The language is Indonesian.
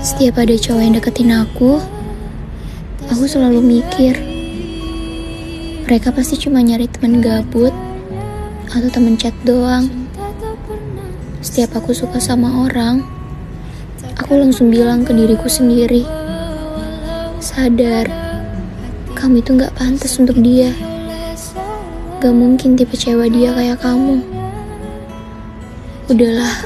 Setiap ada cowok yang deketin aku, aku selalu mikir, mereka pasti cuma nyari teman gabut atau temen chat doang. Setiap aku suka sama orang, aku langsung bilang ke diriku sendiri, sadar, kamu itu gak pantas untuk dia. Gak mungkin tipe cewek dia kayak kamu. Udahlah,